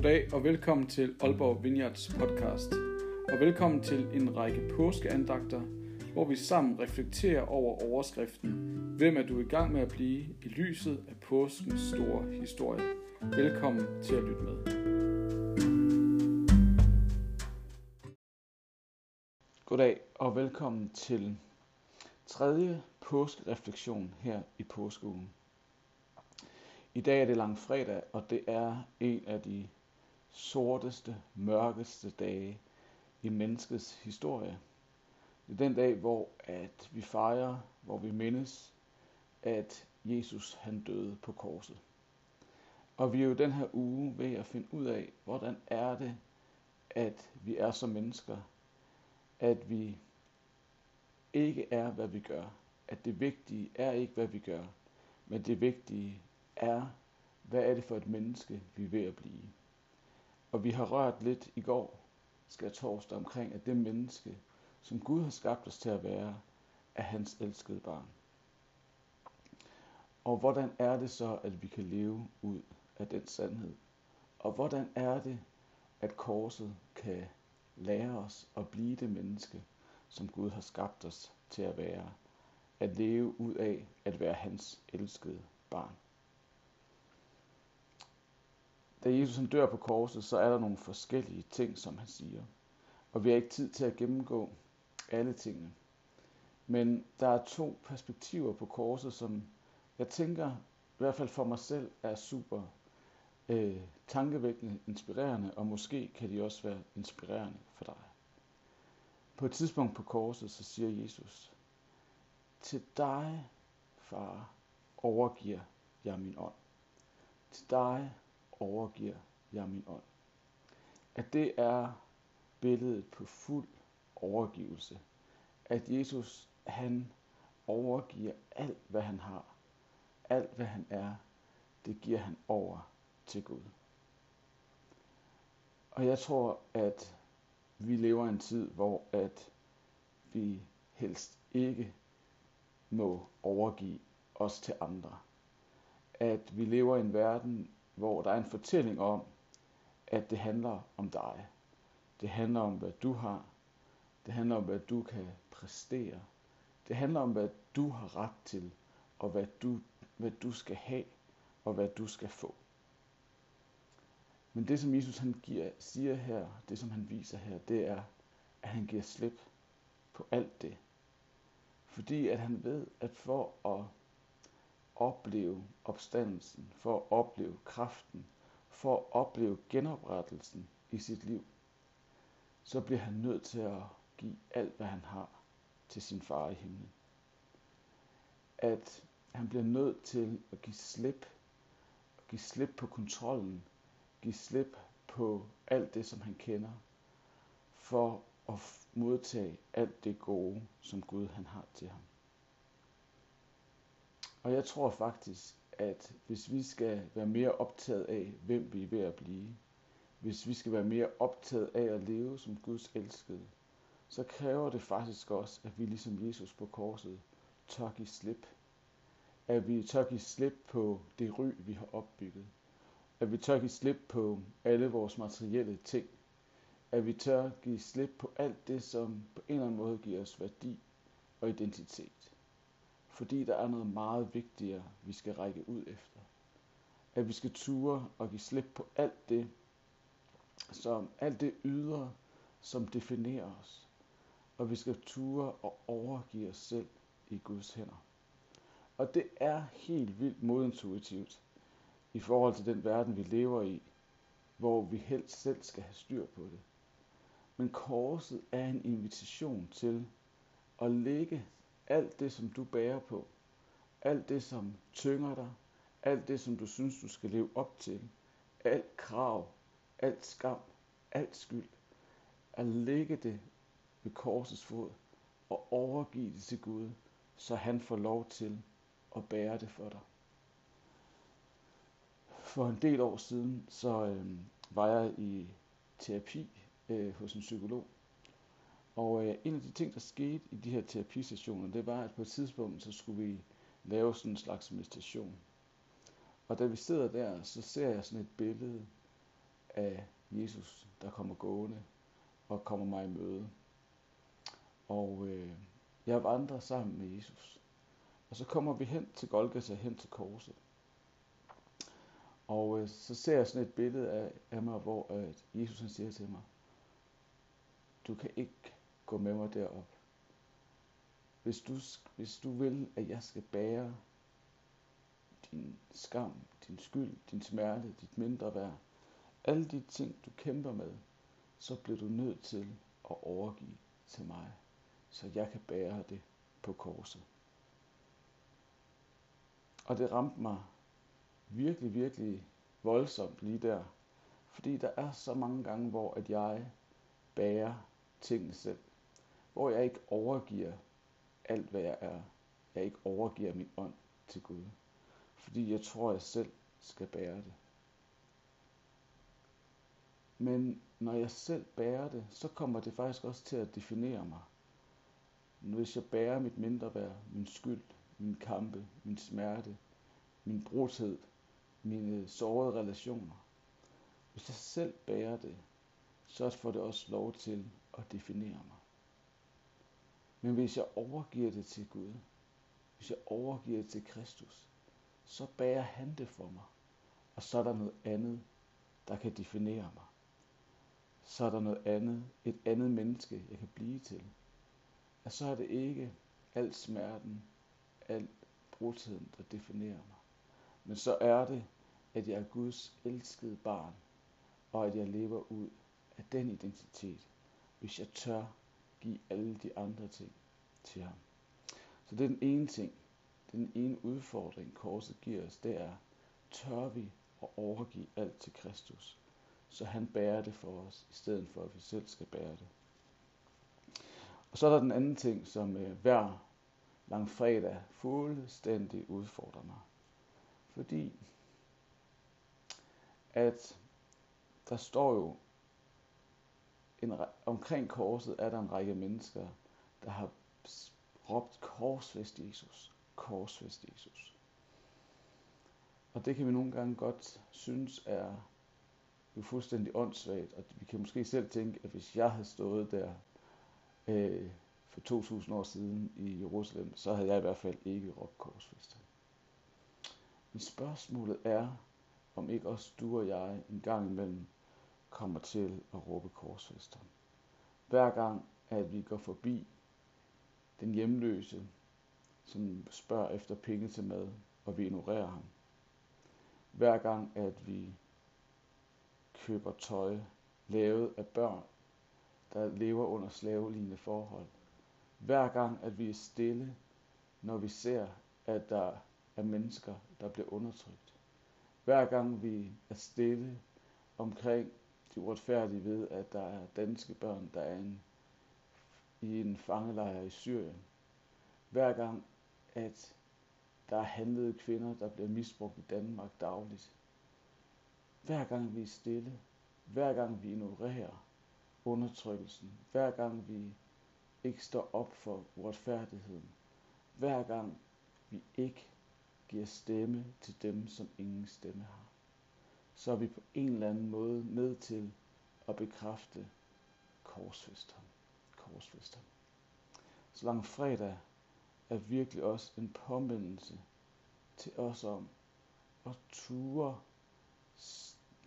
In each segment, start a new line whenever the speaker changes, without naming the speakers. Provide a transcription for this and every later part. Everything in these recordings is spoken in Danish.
Goddag og velkommen til Aalborg Vineyards podcast. Og velkommen til en række påskeandagter, hvor vi sammen reflekterer over overskriften Hvem er du i gang med at blive i lyset af påskens store historie? Velkommen til at lytte med. Goddag og velkommen til tredje påskereflektion her i påskeugen. I dag er det langfredag, og det er en af de sorteste, mørkeste dage i menneskets historie. Det er den dag, hvor at vi fejrer, hvor vi mindes, at Jesus han døde på korset. Og vi er jo den her uge ved at finde ud af, hvordan er det, at vi er som mennesker, at vi ikke er, hvad vi gør. At det vigtige er ikke, hvad vi gør, men det vigtige er, hvad er det for et menneske, vi er ved at blive. Og vi har rørt lidt i går, skal torsdag, omkring, at det menneske, som Gud har skabt os til at være, er hans elskede barn. Og hvordan er det så, at vi kan leve ud af den sandhed? Og hvordan er det, at korset kan lære os at blive det menneske, som Gud har skabt os til at være? At leve ud af at være hans elskede barn da Jesus han dør på korset, så er der nogle forskellige ting, som han siger. Og vi har ikke tid til at gennemgå alle tingene. Men der er to perspektiver på korset, som jeg tænker, i hvert fald for mig selv, er super øh, tankevækkende, inspirerende, og måske kan de også være inspirerende for dig. På et tidspunkt på korset, så siger Jesus, til dig, far, overgiver jeg min ånd. Til dig overgiver jeg min ånd. At det er billedet på fuld overgivelse. At Jesus, han overgiver alt, hvad han har. Alt, hvad han er, det giver han over til Gud. Og jeg tror, at vi lever i en tid, hvor at vi helst ikke må overgive os til andre. At vi lever i en verden, hvor der er en fortælling om, at det handler om dig. Det handler om, hvad du har. Det handler om, hvad du kan præstere. Det handler om, hvad du har ret til, og hvad du, hvad du skal have, og hvad du skal få. Men det, som Jesus han giver, siger her, det som han viser her, det er, at han giver slip på alt det. Fordi at han ved, at for at opleve opstandelsen, for at opleve kraften, for at opleve genoprettelsen i sit liv, så bliver han nødt til at give alt, hvad han har til sin far i himlen. At han bliver nødt til at give slip, give slip på kontrollen, give slip på alt det, som han kender, for at modtage alt det gode, som Gud han har til ham. Og jeg tror faktisk, at hvis vi skal være mere optaget af, hvem vi er ved at blive, hvis vi skal være mere optaget af at leve som Guds elskede, så kræver det faktisk også, at vi ligesom Jesus på korset tør give slip. At vi tør give slip på det ry, vi har opbygget. At vi tør give slip på alle vores materielle ting. At vi tør give slip på alt det, som på en eller anden måde giver os værdi og identitet fordi der er noget meget vigtigere, vi skal række ud efter. At vi skal ture og give slip på alt det, som alt det ydre, som definerer os. Og vi skal ture og overgive os selv i Guds hænder. Og det er helt vildt modintuitivt i forhold til den verden, vi lever i, hvor vi helst selv skal have styr på det. Men korset er en invitation til at lægge alt det, som du bærer på, alt det, som tynger dig, alt det, som du synes, du skal leve op til, alt krav, alt skam, alt skyld, at lægge det ved korsets fod og overgive det til Gud, så han får lov til at bære det for dig. For en del år siden, så øh, var jeg i terapi øh, hos en psykolog, og øh, en af de ting, der skete i de her terapisessioner, det var, at på et tidspunkt, så skulle vi lave sådan en slags meditation. Og da vi sidder der, så ser jeg sådan et billede af Jesus, der kommer gående og kommer mig i møde. Og øh, jeg vandrer sammen med Jesus. Og så kommer vi hen til Golgata, hen til korset. Og øh, så ser jeg sådan et billede af, af mig, hvor at Jesus han siger til mig, du kan ikke gå med mig derop. Hvis du, hvis du vil, at jeg skal bære din skam, din skyld, din smerte, dit mindre værd, alle de ting, du kæmper med, så bliver du nødt til at overgive til mig, så jeg kan bære det på korset. Og det ramte mig virkelig, virkelig voldsomt lige der. Fordi der er så mange gange, hvor at jeg bærer tingene selv. Hvor jeg ikke overgiver alt, hvad jeg er. Jeg ikke overgiver min ånd til Gud. Fordi jeg tror, jeg selv skal bære det. Men når jeg selv bærer det, så kommer det faktisk også til at definere mig. Hvis jeg bærer mit mindre værd, min skyld, min kampe, min smerte, min brudhed, mine sårede relationer. Hvis jeg selv bærer det, så får det også lov til at definere mig. Men hvis jeg overgiver det til Gud, hvis jeg overgiver det til Kristus, så bærer han det for mig. Og så er der noget andet, der kan definere mig. Så er der noget andet, et andet menneske, jeg kan blive til. Og så er det ikke al smerten, al brudtiden, der definerer mig. Men så er det, at jeg er Guds elskede barn, og at jeg lever ud af den identitet, hvis jeg tør give alle de andre ting til ham. Så det er den ene ting, den ene udfordring, korset giver os, det er, tør vi at overgive alt til Kristus, så han bærer det for os, i stedet for at vi selv skal bære det. Og så er der den anden ting, som øh, hver lang fredag fuldstændig udfordrer mig. Fordi at der står jo en, omkring korset er der en række mennesker, der har råbt korsfest Jesus, korsfest Jesus. Og det kan vi nogle gange godt synes er jo fuldstændig åndssvagt, og vi kan måske selv tænke, at hvis jeg havde stået der øh, for 2000 år siden i Jerusalem, så havde jeg i hvert fald ikke råbt korsfest. Men spørgsmålet er, om ikke også du og jeg en gang imellem kommer til at råbe korsfester. Hver gang, at vi går forbi den hjemløse, som spørger efter penge til mad, og vi ignorerer ham. Hver gang, at vi køber tøj lavet af børn, der lever under slavelignende forhold. Hver gang, at vi er stille, når vi ser, at der er mennesker, der bliver undertrykt. Hver gang vi er stille omkring de uretfærdige ved, at der er danske børn, der er en, i en fangelejr i Syrien. Hver gang, at der er handlede kvinder, der bliver misbrugt i Danmark dagligt. Hver gang vi er stille, hver gang vi ignorerer undertrykkelsen, hver gang vi ikke står op for uretfærdigheden, hver gang vi ikke giver stemme til dem, som ingen stemme har, så er vi på en eller anden måde med til at bekræfte korsfesteren. korsfesteren. Så lang fredag er virkelig også en påmindelse til os om at ture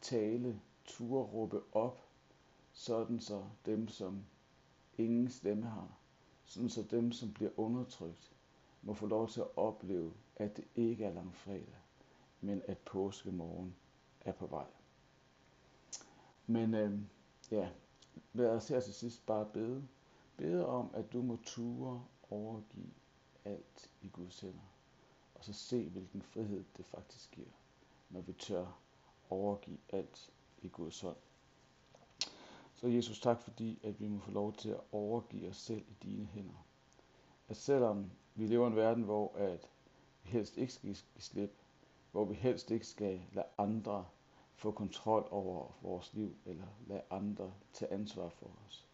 tale, ture råbe op, sådan så dem, som ingen stemme har, sådan så dem, som bliver undertrykt, må få lov til at opleve, at det ikke er langfredag, men at påskemorgen er på vej. Men øh, ja, lad os her til sidst bare bede. Bede om, at du må ture overgive alt i Guds hænder. Og så se, hvilken frihed det faktisk giver, når vi tør overgive alt i Guds hånd. Så Jesus, tak fordi, at vi må få lov til at overgive os selv i dine hænder. At selvom vi lever i en verden, hvor at vi helst ikke skal give slip, hvor vi helst ikke skal lade andre få kontrol over vores liv, eller lade andre tage ansvar for os,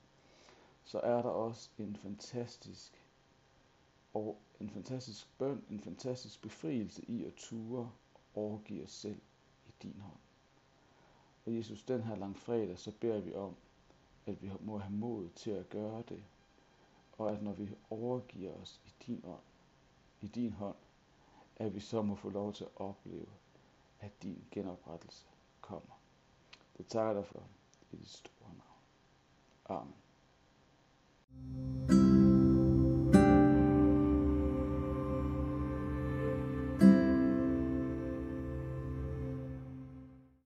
så er der også en fantastisk og en fantastisk bøn, en fantastisk befrielse i at ture overgive os selv i din hånd. Og Jesus, den her langfredag, så beder vi om, at vi må have mod til at gøre det. Og at når vi overgiver os i din ånd, i din hånd, at vi så må få lov til at opleve, at din genoprettelse kommer. Det takker dig for i dit store navn. Amen.